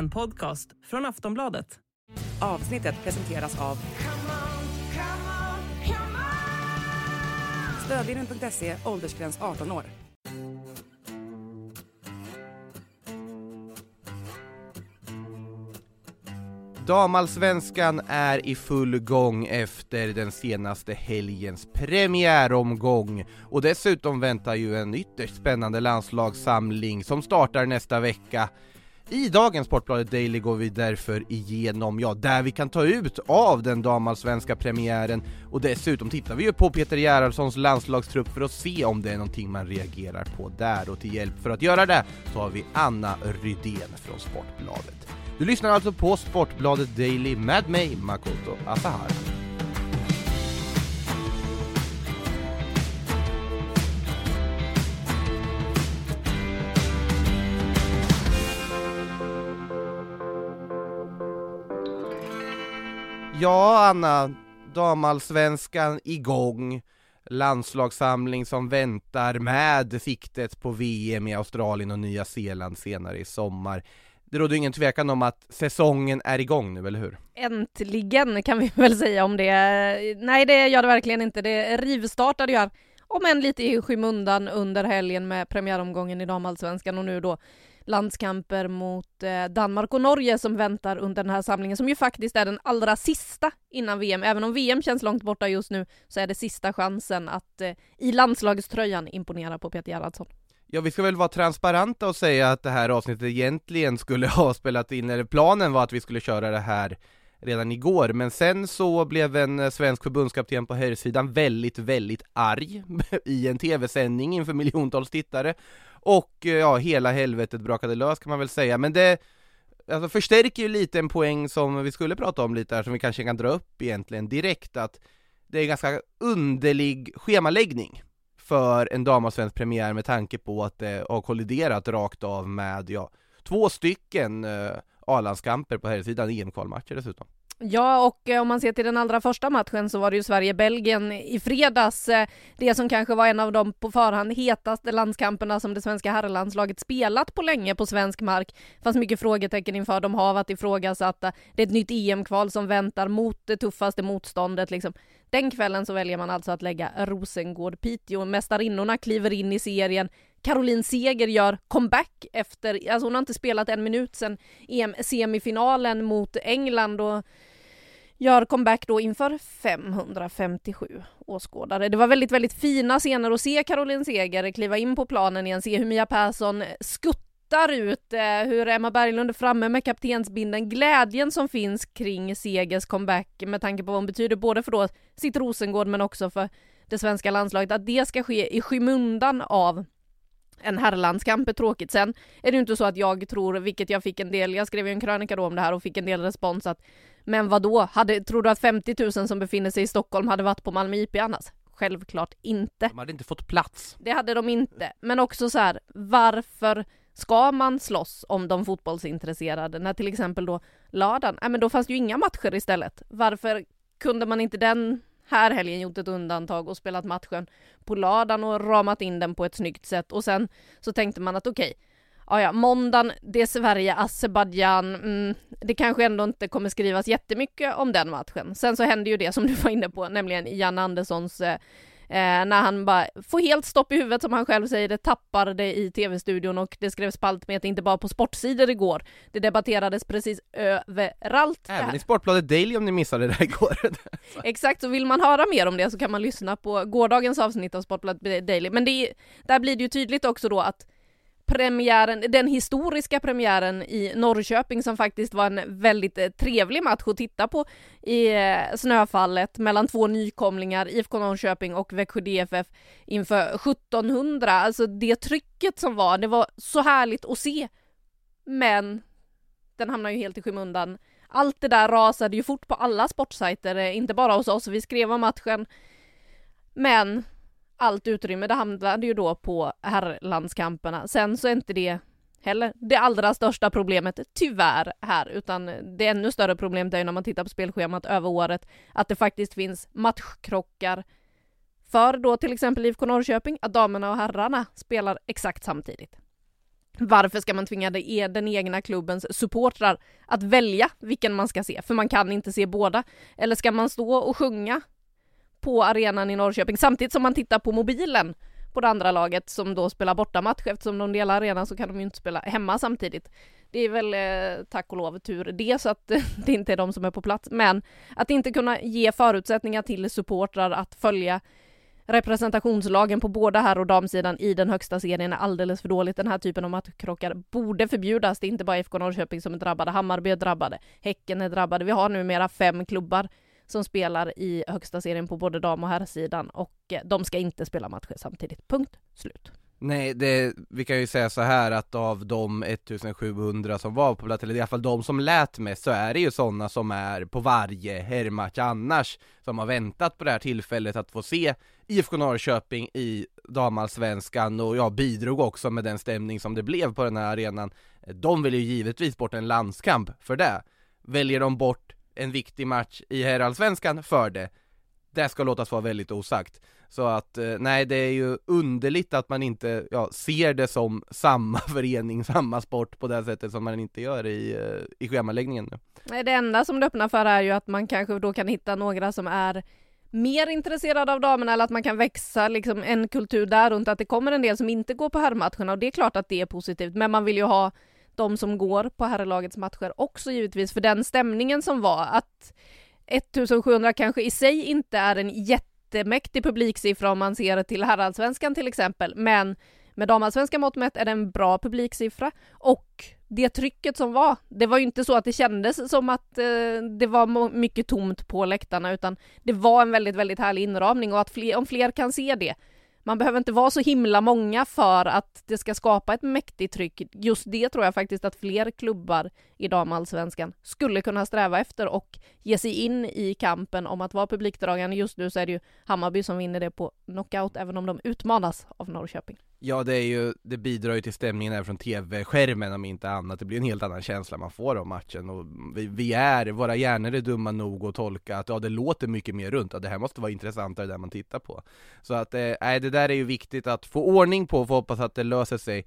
En podcast från Aftonbladet. Avsnittet presenteras av Stödlinjen.se, åldersgräns 18 år. Damallsvenskan är i full gång efter den senaste helgens premiäromgång och dessutom väntar ju en ytterst spännande landslagssamling som startar nästa vecka. I dagens Sportbladet Daily går vi därför igenom, ja, där vi kan ta ut av den damallsvenska premiären och dessutom tittar vi ju på Peter Gerhardssons landslagstrupp för att se om det är någonting man reagerar på där och till hjälp för att göra det så har vi Anna Rydén från Sportbladet. Du lyssnar alltså på Sportbladet Daily med mig, Makoto Asahara. Ja, Anna, damallsvenskan igång, landslagssamling som väntar med siktet på VM i Australien och Nya Zeeland senare i sommar. Det råder ingen tvekan om att säsongen är igång nu, eller hur? Äntligen kan vi väl säga om det. Nej, det gör det verkligen inte. Det rivstartade ju här, om än lite i skymundan under helgen med premiäromgången i damallsvenskan och nu då landskamper mot eh, Danmark och Norge som väntar under den här samlingen som ju faktiskt är den allra sista innan VM. Även om VM känns långt borta just nu så är det sista chansen att eh, i landslagströjan imponera på Peter Gerhardsson. Ja, vi ska väl vara transparenta och säga att det här avsnittet egentligen skulle ha spelat in, eller planen var att vi skulle köra det här redan igår, men sen så blev en eh, svensk förbundskapten på herrsidan väldigt, väldigt arg i en tv-sändning inför miljontals tittare och eh, ja, hela helvetet brakade lös kan man väl säga, men det alltså, förstärker ju lite en poäng som vi skulle prata om lite här, som vi kanske kan dra upp egentligen direkt, att det är ganska underlig schemaläggning för en damallsvensk premiär med tanke på att det har kolliderat rakt av med, ja, två stycken eh, A-landskamper på här sidan EM-kvalmatcher dessutom. Ja, och eh, om man ser till den allra första matchen så var det ju Sverige-Belgien i fredags. Eh, det som kanske var en av de på förhand hetaste landskamperna som det svenska herrlandslaget spelat på länge på svensk mark. Fanns mycket frågetecken inför, de har varit ifrågasatta. Det är ett nytt EM-kval som väntar mot det tuffaste motståndet liksom. Den kvällen så väljer man alltså att lägga Rosengård-Piteå. Mästarinnorna kliver in i serien. Caroline Seger gör comeback efter, alltså hon har inte spelat en minut sedan EM-semifinalen mot England och gör comeback då inför 557 åskådare. Det var väldigt, väldigt fina scener att se Caroline Seger kliva in på planen igen, se hur Mia Persson skuttar ut, eh, hur Emma Berglund är framme med kaptensbinden, glädjen som finns kring Segers comeback med tanke på vad hon betyder både för då sitt Rosengård men också för det svenska landslaget, att det ska ske i skymundan av en herrlandskamp är tråkigt. Sen är det ju inte så att jag tror, vilket jag fick en del, jag skrev ju en krönika då om det här och fick en del respons att men vad då? Hade, tror du att 50 000 som befinner sig i Stockholm hade varit på Malmö IP annars? Självklart inte. De hade inte fått plats. Det hade de inte. Men också så här, varför ska man slåss om de fotbollsintresserade när till exempel då lördagen, nej men då fanns det ju inga matcher istället. Varför kunde man inte den här helgen gjort ett undantag och spelat matchen på lördagen och ramat in den på ett snyggt sätt och sen så tänkte man att okej, okay, ja, ja, måndagen, det är Sverige, Azerbajdzjan, mm, det kanske ändå inte kommer skrivas jättemycket om den matchen. Sen så hände ju det som du var inne på, nämligen Jan Anderssons eh, Eh, när han bara får helt stopp i huvudet som han själv säger, det tappar det i tv-studion och det skrevs spaltmeter inte bara på sportsidor igår. Det debatterades precis överallt. Även i Sportbladet Daily om ni missade det igår. Exakt, så vill man höra mer om det så kan man lyssna på gårdagens avsnitt av Sportbladet Daily. Men det, där blir det ju tydligt också då att premiären, den historiska premiären i Norrköping som faktiskt var en väldigt eh, trevlig match att titta på i eh, snöfallet mellan två nykomlingar, IFK Norrköping och Växjö DFF inför 1700. Alltså det trycket som var, det var så härligt att se. Men den hamnar ju helt i skymundan. Allt det där rasade ju fort på alla sportsajter, eh, inte bara hos oss. Vi skrev om matchen. Men allt utrymme det hamnade ju då på herrlandskamperna. Sen så är inte det heller det allra största problemet, tyvärr, här, utan det ännu större problemet är ju när man tittar på spelschemat över året, att det faktiskt finns matchkrockar för då till exempel IFK Norrköping, att damerna och herrarna spelar exakt samtidigt. varför ska man tvinga e-, den egna klubbens supportrar att välja vilken man ska se? För man kan inte se båda. Eller ska man stå och sjunga på arenan i Norrköping samtidigt som man tittar på mobilen på det andra laget som då spelar bortamatch eftersom de delar arenan så kan de ju inte spela hemma samtidigt. Det är väl eh, tack och lov tur det så att det inte är de som är på plats. Men att inte kunna ge förutsättningar till supportrar att följa representationslagen på både herr och damsidan i den högsta serien är alldeles för dåligt. Den här typen av matchkrockar borde förbjudas. Det är inte bara IFK Norrköping som är drabbade, Hammarby är drabbade, Häcken är drabbade. Vi har numera fem klubbar som spelar i högsta serien på både dam och herrsidan och eh, de ska inte spela matcher samtidigt. Punkt slut. Nej, det, vi kan ju säga så här att av de 1700 som var på plats, eller i alla fall de som lät mest, så är det ju sådana som är på varje herrmatch annars, som har väntat på det här tillfället att få se IFK Norrköping i damallsvenskan och jag bidrog också med den stämning som det blev på den här arenan. De vill ju givetvis bort en landskamp för det. Väljer de bort en viktig match i herrallsvenskan för det, det ska låtas vara väldigt osagt. Så att, eh, nej det är ju underligt att man inte ja, ser det som samma förening, samma sport på det sättet som man inte gör i, eh, i schemaläggningen nu. Nej, det enda som det öppnar för är ju att man kanske då kan hitta några som är mer intresserade av damerna eller att man kan växa liksom en kultur där runt att det kommer en del som inte går på herrmatcherna och det är klart att det är positivt men man vill ju ha de som går på herrlagets matcher också givetvis för den stämningen som var att 1700 kanske i sig inte är en jättemäktig publiksiffra om man ser till herrallsvenskan till exempel men med damallsvenska mått mätt är det en bra publiksiffra. Och det trycket som var, det var ju inte så att det kändes som att eh, det var mycket tomt på läktarna utan det var en väldigt, väldigt härlig inramning och att fler, om fler kan se det man behöver inte vara så himla många för att det ska skapa ett mäktigt tryck. Just det tror jag faktiskt att fler klubbar i damallsvenskan skulle kunna sträva efter och ge sig in i kampen om att vara publikdragande. Just nu så är det ju Hammarby som vinner det på knockout, även om de utmanas av Norrköping. Ja, det är ju, det bidrar ju till stämningen även från tv-skärmen om inte annat. Det blir en helt annan känsla man får av matchen och vi, vi är, våra hjärnor är dumma nog att tolka att ja, det låter mycket mer runt, ja, det här måste vara intressantare där man tittar på. Så att, eh, det där är ju viktigt att få ordning på, och få hoppas att det löser sig.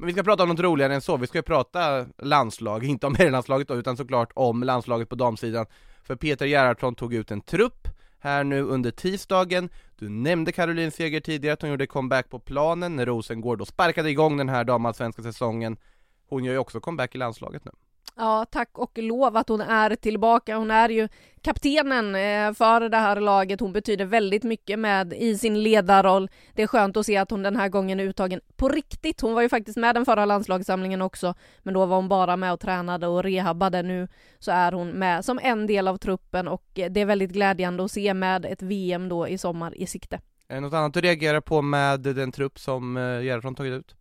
Men vi ska prata om något roligare än så, vi ska ju prata landslag, inte om herrlandslaget då, utan såklart om landslaget på damsidan. För Peter Gerhardsson tog ut en trupp här nu under tisdagen. Du nämnde Caroline Seger tidigare, att hon gjorde comeback på planen när Rosengård då sparkade igång den här damallsvenska säsongen. Hon gör ju också comeback i landslaget nu. Ja, tack och lov att hon är tillbaka. Hon är ju kaptenen eh, för det här laget. Hon betyder väldigt mycket med i sin ledarroll. Det är skönt att se att hon den här gången är uttagen på riktigt. Hon var ju faktiskt med den förra landslagssamlingen också, men då var hon bara med och tränade och rehabbade. Nu så är hon med som en del av truppen och eh, det är väldigt glädjande att se med ett VM då i sommar i sikte. Är det något annat du reagerar på med den trupp som eh, Gerhardsson tagit ut?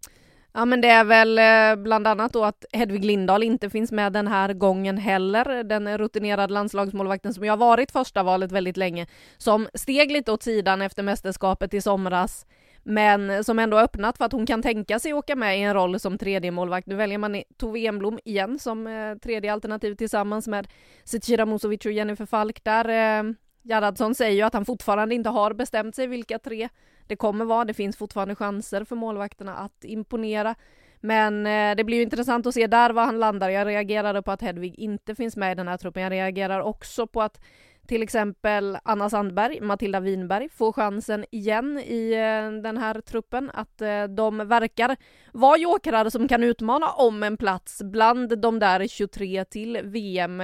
Ja men det är väl eh, bland annat då att Hedvig Lindahl inte finns med den här gången heller. Den rutinerade landslagsmålvakten som ju har varit första valet väldigt länge, som steg lite åt sidan efter mästerskapet i somras, men som ändå öppnat för att hon kan tänka sig åka med i en roll som tredje målvakt. Nu väljer man Tove Enblom igen som eh, tredje alternativ tillsammans med Zecira Musovic och Jennifer Falk där. Eh, Gerhardsson säger ju att han fortfarande inte har bestämt sig vilka tre det kommer vara. Det finns fortfarande chanser för målvakterna att imponera. Men eh, det blir ju intressant att se där var han landar. Jag reagerade på att Hedvig inte finns med i den här truppen. Jag reagerar också på att till exempel Anna Sandberg, Matilda Winberg får chansen igen i eh, den här truppen. Att eh, de verkar vara jokrar som kan utmana om en plats bland de där 23 till VM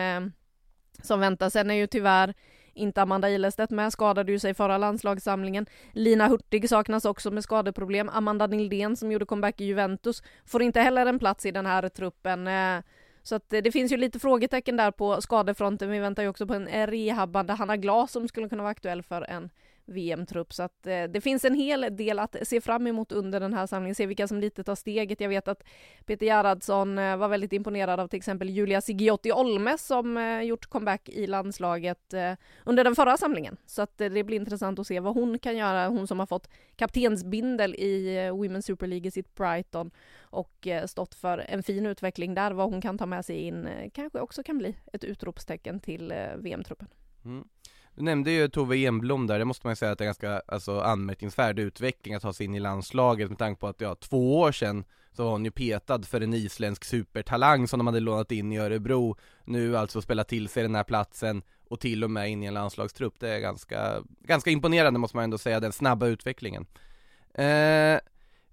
som väntar. Sen är ju tyvärr inte Amanda Ilestedt med, skadade ju sig förra landslagssamlingen. Lina Hurtig saknas också med skadeproblem. Amanda Nildén som gjorde comeback i Juventus får inte heller en plats i den här truppen. Eh, så att eh, det finns ju lite frågetecken där på skadefronten. Vi väntar ju också på en rehabbande Hanna Glas som skulle kunna vara aktuell för en VM-trupp. Så att eh, det finns en hel del att se fram emot under den här samlingen, se vilka som lite tar steget. Jag vet att Peter Gerhardsson eh, var väldigt imponerad av till exempel Julia Sigiotti Olme som eh, gjort comeback i landslaget eh, under den förra samlingen. Så att eh, det blir intressant att se vad hon kan göra, hon som har fått kaptensbindel i eh, Women's Super League i sitt Brighton och eh, stått för en fin utveckling där, vad hon kan ta med sig in eh, kanske också kan bli ett utropstecken till eh, VM-truppen. Mm. Du nämnde ju Tove Enblom där, det måste man ju säga att det är ganska alltså, anmärkningsvärd utveckling att ta sig in i landslaget med tanke på att ja, två år sedan så var hon ju petad för en isländsk supertalang som de hade lånat in i Örebro. Nu alltså spela till sig den här platsen och till och med in i en landslagstrupp. Det är ganska, ganska imponerande måste man ändå säga, den snabba utvecklingen. Eh,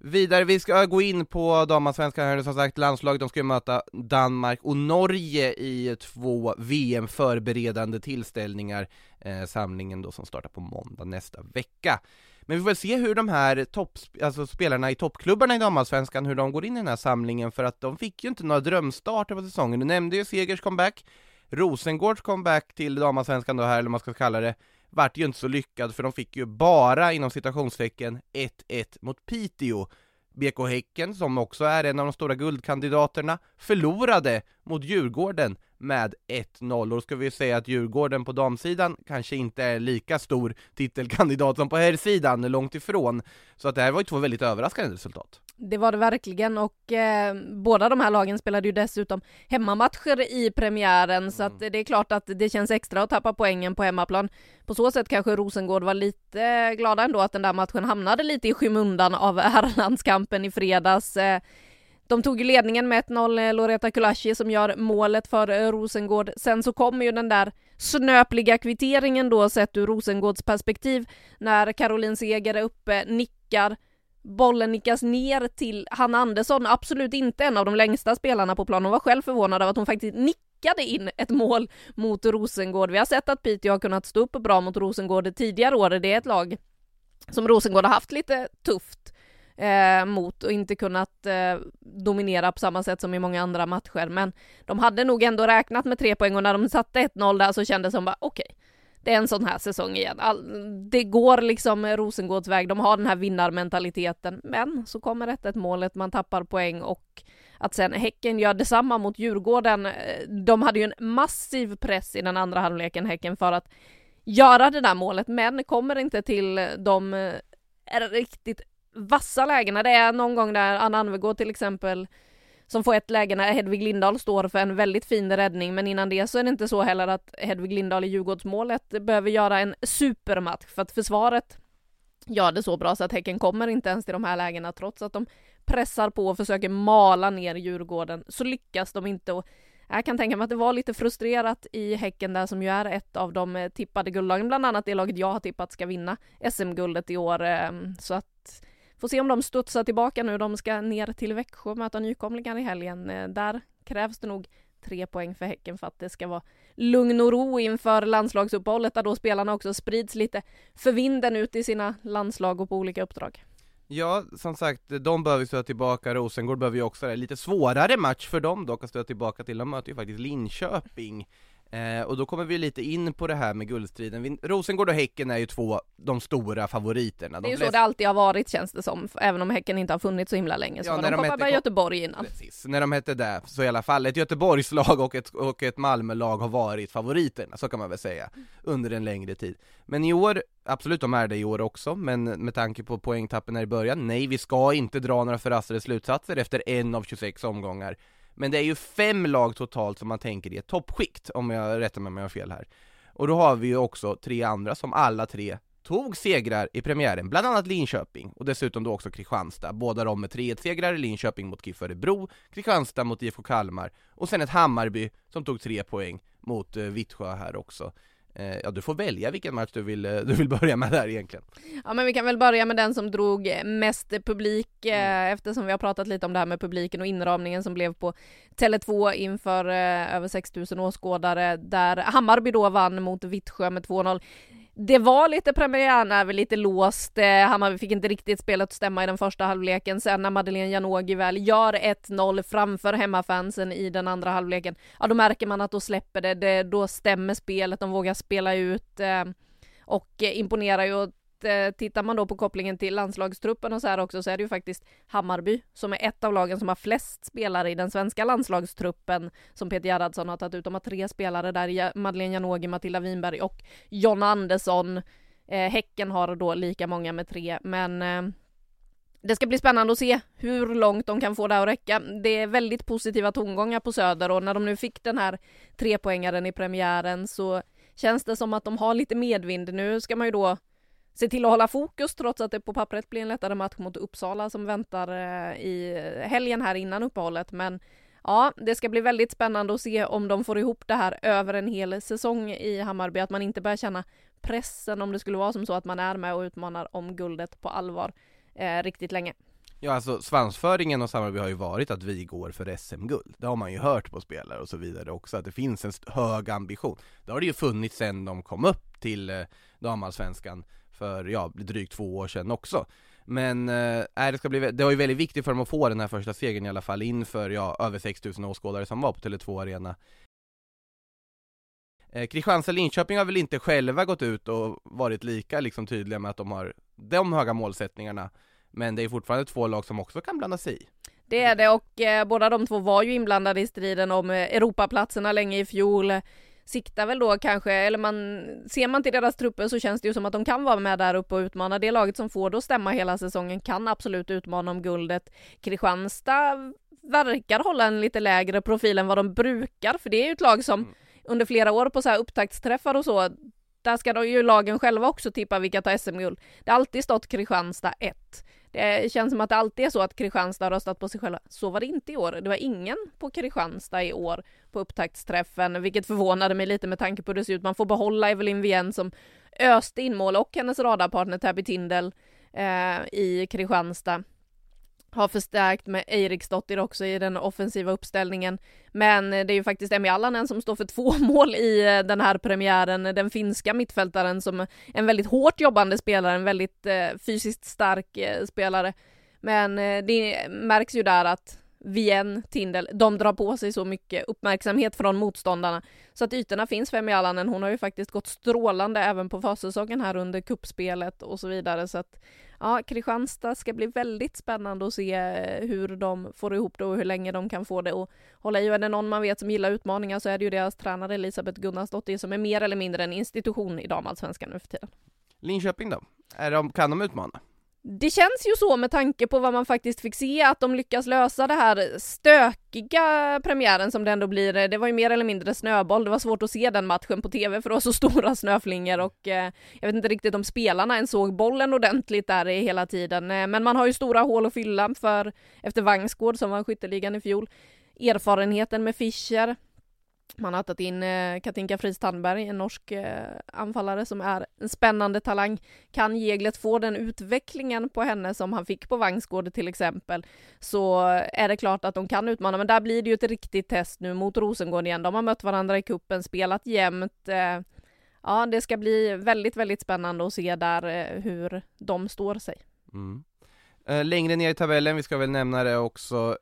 Vidare, vi ska gå in på damallsvenskan här, som sagt landslaget, de ska ju möta Danmark och Norge i två VM-förberedande tillställningar, eh, samlingen då som startar på måndag nästa vecka. Men vi får se hur de här topp, alltså spelarna i toppklubbarna i damallsvenskan, hur de går in i den här samlingen, för att de fick ju inte några drömstarter på säsongen. Du nämnde ju Segers comeback, Rosengårds comeback till damallsvenskan då här, eller vad man ska kalla det, vart ju inte så lyckad för de fick ju bara inom citationstecken 1-1 mot Piteå. BK Häcken, som också är en av de stora guldkandidaterna, förlorade mot Djurgården med 1-0 och ska vi säga att Djurgården på damsidan kanske inte är lika stor titelkandidat som på herrsidan, långt ifrån. Så att det här var ju två väldigt överraskande resultat. Det var det verkligen och eh, båda de här lagen spelade ju dessutom hemmamatcher i premiären mm. så att det är klart att det känns extra att tappa poängen på hemmaplan. På så sätt kanske Rosengård var lite glada ändå att den där matchen hamnade lite i skymundan av herrlandskampen i fredags. Eh, de tog ju ledningen med 1-0, eh, Loreta Kulashi som gör målet för eh, Rosengård. Sen så kommer ju den där snöpliga kvitteringen då sett ur Rosengårds perspektiv när Caroline Seger är uppe, nickar, bollen nickas ner till Hanna Andersson, absolut inte en av de längsta spelarna på planen. Hon var själv förvånad av att hon faktiskt nickade in ett mål mot Rosengård. Vi har sett att Piteå har kunnat stå upp bra mot Rosengård tidigare år. Det är ett lag som Rosengård har haft lite tufft eh, mot och inte kunnat eh, dominera på samma sätt som i många andra matcher. Men de hade nog ändå räknat med tre poäng och när de satte 1-0 där så kändes det som bara okej, okay, det är en sån här säsong igen. All, det går liksom Rosengårds väg, de har den här vinnarmentaliteten. Men så kommer 1-1 målet, man tappar poäng och att sen Häcken gör detsamma mot Djurgården. Eh, de hade ju en massiv press i den andra halvleken, Häcken, för att göra det där målet, men kommer inte till de eh, riktigt vassa lägena. Det är någon gång där Anna Anvegård till exempel som får ett läge när Hedvig Lindahl står för en väldigt fin räddning, men innan det så är det inte så heller att Hedvig Lindahl i Djurgårdsmålet behöver göra en supermatch för att försvaret gör det så bra så att Häcken kommer inte ens till de här lägena trots att de pressar på och försöker mala ner Djurgården så lyckas de inte och jag kan tänka mig att det var lite frustrerat i Häcken där som ju är ett av de eh, tippade guldlagen, bland annat det laget jag har tippat ska vinna SM-guldet i år. Eh, så att Får se om de studsar tillbaka nu. De ska ner till Växjö och möta nykomlingar i helgen. Eh, där krävs det nog tre poäng för Häcken för att det ska vara lugn och ro inför landslagsuppehållet där då spelarna också sprids lite för vinden ut i sina landslag och på olika uppdrag. Ja, som sagt, de behöver stöta tillbaka, Rosengård behöver ju också det. Lite svårare match för dem dock att stöta tillbaka till, de möter ju faktiskt Linköping Eh, och då kommer vi lite in på det här med guldstriden. Vi, Rosengård och Häcken är ju två, de stora favoriterna. De det är ju flest... så det alltid har varit känns det som, även om Häcken inte har funnits så himla länge, så ja, var de koppa med Göteborg innan. Precis, när de hette det, så i alla fall ett Göteborgslag och ett, och ett Malmölag har varit favoriterna, så kan man väl säga, under en längre tid. Men i år, absolut de är det i år också, men med tanke på poängtappen här i början, nej vi ska inte dra några förhastade slutsatser efter en av 26 omgångar. Men det är ju fem lag totalt som man tänker i ett toppskikt, om jag rättar mig om jag har fel här. Och då har vi ju också tre andra som alla tre tog segrar i premiären, bland annat Linköping och dessutom då också Kristianstad. Båda de med 3-1-segrar, Linköping mot KIF Örebro, Kristianstad mot IFK Kalmar och sen ett Hammarby som tog tre poäng mot eh, Vittsjö här också. Eh, ja, du får välja vilken match du vill, eh, du vill börja med där egentligen. Ja, men vi kan väl börja med den som drog mest publik eh, mm. eftersom vi har pratat lite om det här med publiken och inramningen som blev på Tele2 inför över 6000 åskådare där Hammarby då vann mot Vittsjö med 2-0 det var lite premiärnerver, lite låst. Eh, Hammarby fick inte riktigt spelet att stämma i den första halvleken. Sen när Madeleine Janogy väl gör 1-0 framför hemmafansen i den andra halvleken, ja då märker man att då släpper det, det då stämmer spelet, de vågar spela ut eh, och eh, imponerar ju eh, tittar man då på kopplingen till landslagstruppen och så här också så är det ju faktiskt Hammarby som är ett av lagen som har flest spelare i den svenska landslagstruppen som Peter Gerhardsson har tagit ut. De har tre spelare där, Madeleine Janogy, Matilda Winberg och Jonna Andersson. Eh, häcken har då lika många med tre, men eh, det ska bli spännande att se hur långt de kan få det att räcka. Det är väldigt positiva tongångar på Söder och när de nu fick den här trepoängaren i premiären så känns det som att de har lite medvind. Nu ska man ju då se till att hålla fokus trots att det på pappret blir en lättare match mot Uppsala som väntar eh, i helgen här innan uppehållet. Men ja, det ska bli väldigt spännande att se om de får ihop det här över en hel säsong i Hammarby, att man inte börjar känna pressen om det skulle vara som så att man är med och utmanar om guldet på allvar eh, riktigt länge. Ja alltså svansföringen och Hammarby har ju varit att vi går för SM-guld. Det har man ju hört på spelare och så vidare också, att det finns en hög ambition. Det har det ju funnits sedan de kom upp till eh, damallsvenskan för, ja, drygt två år sedan också. Men eh, det, ska bli, det var ju väldigt viktigt för dem att få den här första segern i alla fall inför, ja, över 6000 åskådare som var på Tele2 Arena. Eh, Kristianstad-Linköping har väl inte själva gått ut och varit lika liksom tydliga med att de har de höga målsättningarna men det är fortfarande två lag som också kan blanda sig i. Det är det och eh, båda de två var ju inblandade i striden om eh, Europaplatserna länge i fjol. Siktar väl då kanske, eller man, ser man till deras trupper så känns det ju som att de kan vara med där uppe och utmana. Det laget som får att stämma hela säsongen kan absolut utmana om guldet. Kristianstad verkar hålla en lite lägre profil än vad de brukar, för det är ju ett lag som mm. under flera år på så här upptaktsträffar och så, där ska de ju lagen själva också tippa vilka tar SM-guld. Det har alltid stått Kristianstad 1. Det känns som att det alltid är så att Kristianstad har röstat på sig själva. Så var det inte i år. Det var ingen på Kristianstad i år på upptaktsträffen, vilket förvånade mig lite med tanke på hur det ser ut. Man får behålla Evelyn Wien som öste in mål och hennes radarpartner Tabby Tindel eh, i Kristianstad har förstärkt med Eiriksdottir också i den offensiva uppställningen. Men det är ju faktiskt Emmy Allanen som står för två mål i eh, den här premiären, den finska mittfältaren som en väldigt hårt jobbande spelare, en väldigt eh, fysiskt stark eh, spelare. Men eh, det märks ju där att Vien, Tindel, de drar på sig så mycket uppmärksamhet från motståndarna så att ytorna finns för Emmy Allanen. Hon har ju faktiskt gått strålande även på försäsongen här under kuppspelet och så vidare så att ja, Kristianstad ska bli väldigt spännande att se eh, hur de får ihop det och hur länge de kan få det och hålla i. Och är det någon man vet som gillar utmaningar så är det ju deras tränare Elisabeth Gunnarsdottir som är mer eller mindre en institution i damallsvenskan nu för tiden. Linköping då? Är de, kan de utmana? Det känns ju så med tanke på vad man faktiskt fick se, att de lyckas lösa det här stökiga premiären som det ändå blir. Det var ju mer eller mindre snöboll, det var svårt att se den matchen på TV för det var så stora snöflingor och eh, jag vet inte riktigt om spelarna ens såg bollen ordentligt där hela tiden. Eh, men man har ju stora hål att fylla för efter Vangsgård som vann skytteligan i fjol. Erfarenheten med Fischer, man har tagit in eh, Katinka Friis Tandberg, en norsk eh, anfallare som är en spännande talang. Kan Jeglet få den utvecklingen på henne som han fick på Vangsgård till exempel så är det klart att de kan utmana. Men där blir det ju ett riktigt test nu mot Rosengård igen. De har mött varandra i kuppen, spelat jämnt. Eh, ja, det ska bli väldigt, väldigt spännande att se där hur de står sig. Mm. Längre ner i tabellen, vi ska väl nämna det också,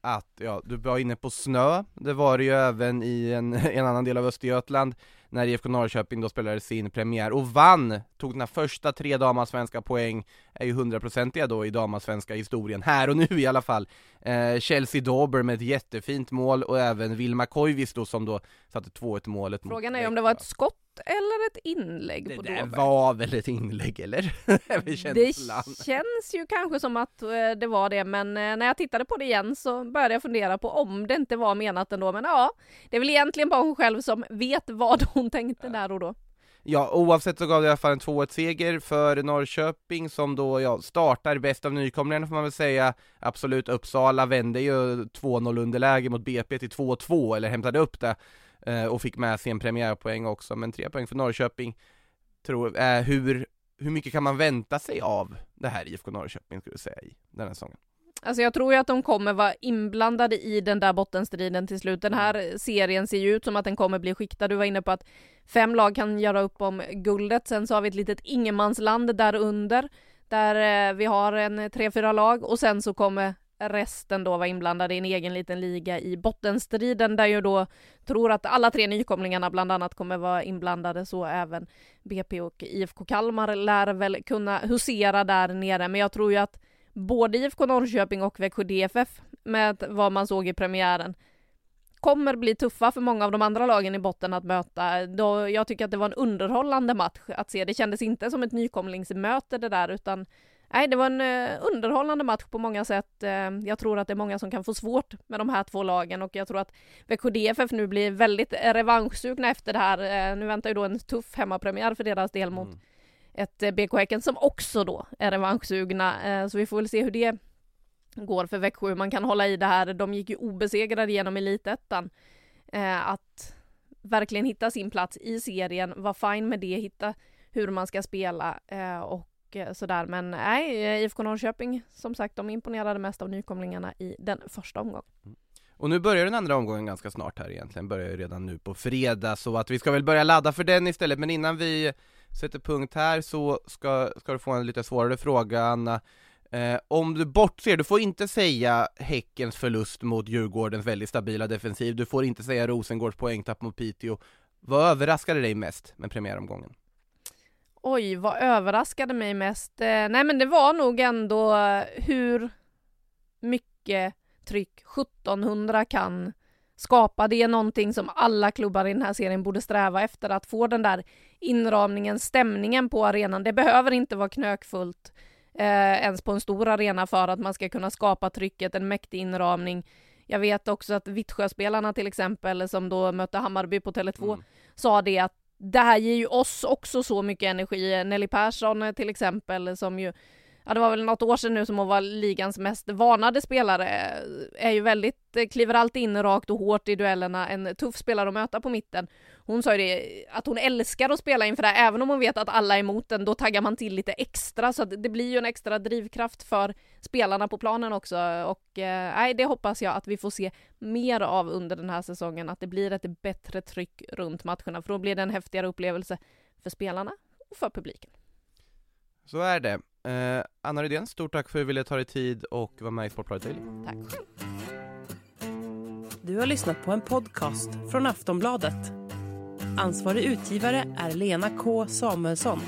att, ja, du var inne på snö, det var det ju även i en, en annan del av Östergötland när IFK Norrköping då spelade sin premiär och vann, tog den första tre damallsvenska poäng, är ju hundraprocentiga då i damallsvenska historien, här och nu i alla fall. Eh, Chelsea Dauber med ett jättefint mål och även Vilma Koivisto då som då satte 2-1 målet Frågan är om det var ett skott eller ett inlägg det på Det Dauber? var väl ett inlägg eller? det känns ju kanske som att eh, det var det men eh, när jag tittade på det igen så började jag fundera på om det inte var menat ändå men ja, det är väl egentligen bara hon själv som vet vad hon tänkte där och då. Ja, oavsett så gav det i alla fall en 2-1 seger för Norrköping som då ja, startar bäst av nykomlingarna får man väl säga. Absolut, Uppsala vände ju 2-0 underläge mot BP till 2-2, eller hämtade upp det, eh, och fick med sig en premiärpoäng också, men tre poäng för Norrköping. Tror, eh, hur, hur mycket kan man vänta sig av det här IFK Norrköping, skulle du säga, i den här säsongen? Alltså jag tror ju att de kommer vara inblandade i den där bottenstriden till slut. Den här serien ser ju ut som att den kommer bli skiktad. Du var inne på att fem lag kan göra upp om guldet. Sen så har vi ett litet ingenmansland där under där eh, vi har en tre, fyra lag och sen så kommer resten då var inblandade i en egen liten liga i bottenstriden där jag då tror att alla tre nykomlingarna bland annat kommer vara inblandade så även BP och IFK Kalmar lär väl kunna husera där nere men jag tror ju att både IFK Norrköping och Växjö DFF med vad man såg i premiären kommer bli tuffa för många av de andra lagen i botten att möta. Då jag tycker att det var en underhållande match att se. Det kändes inte som ett nykomlingsmöte det där utan nej, det var en eh, underhållande match på många sätt. Eh, jag tror att det är många som kan få svårt med de här två lagen och jag tror att Växjö DFF nu blir väldigt revanschsugna efter det här. Eh, nu väntar ju då en tuff hemmapremiär för deras del mot mm ett eh, BK Häcken som också då är revanschsugna. Eh, så vi får väl se hur det går för Växjö. hur Man kan hålla i det här. De gick ju obesegrade genom elitettan. Eh, att verkligen hitta sin plats i serien, vara fine med det, hitta hur man ska spela och sådär. Men nej, IFK Norrköping, som sagt, de imponerade mest av nykomlingarna i den första omgången. Och nu börjar den andra omgången ganska snart här egentligen, börjar ju redan nu på fredag, så att vi ska väl börja ladda för den istället, men innan vi sätter punkt här så ska, ska du få en lite svårare fråga Anna. Eh, om du bortser, du får inte säga Häckens förlust mot Djurgårdens väldigt stabila defensiv, du får inte säga Rosengårds poängtapp mot Piteå. Vad överraskade dig mest med premiäromgången? Oj, vad överraskade mig mest? Eh, nej men det var nog ändå hur mycket tryck 1700 kan skapa. Det är någonting som alla klubbar i den här serien borde sträva efter, att få den där inramningen, stämningen på arenan. Det behöver inte vara knökfullt eh, ens på en stor arena för att man ska kunna skapa trycket, en mäktig inramning. Jag vet också att Vittsjöspelarna till exempel, som då mötte Hammarby på Tele2, mm. sa det att det här ger ju oss också så mycket energi. Nelly Persson eh, till exempel, som ju ja det var väl något år sedan nu som hon var ligans mest varnade spelare, är ju väldigt, eh, kliver alltid in rakt och hårt i duellerna, en tuff spelare att möta på mitten. Hon sa ju det, att hon älskar att spela inför det här, även om hon vet att alla är emot den, då taggar man till lite extra, så att det blir ju en extra drivkraft för spelarna på planen också, och eh, det hoppas jag att vi får se mer av under den här säsongen, att det blir ett bättre tryck runt matcherna, för då blir det en häftigare upplevelse för spelarna och för publiken. Så är det. Eh, Anna Rydén, stort tack för att du ville ta dig tid och vara med i Sportbladet Daily. Tack Du har lyssnat på en podcast från Aftonbladet. Ansvarig utgivare är Lena K Samuelsson.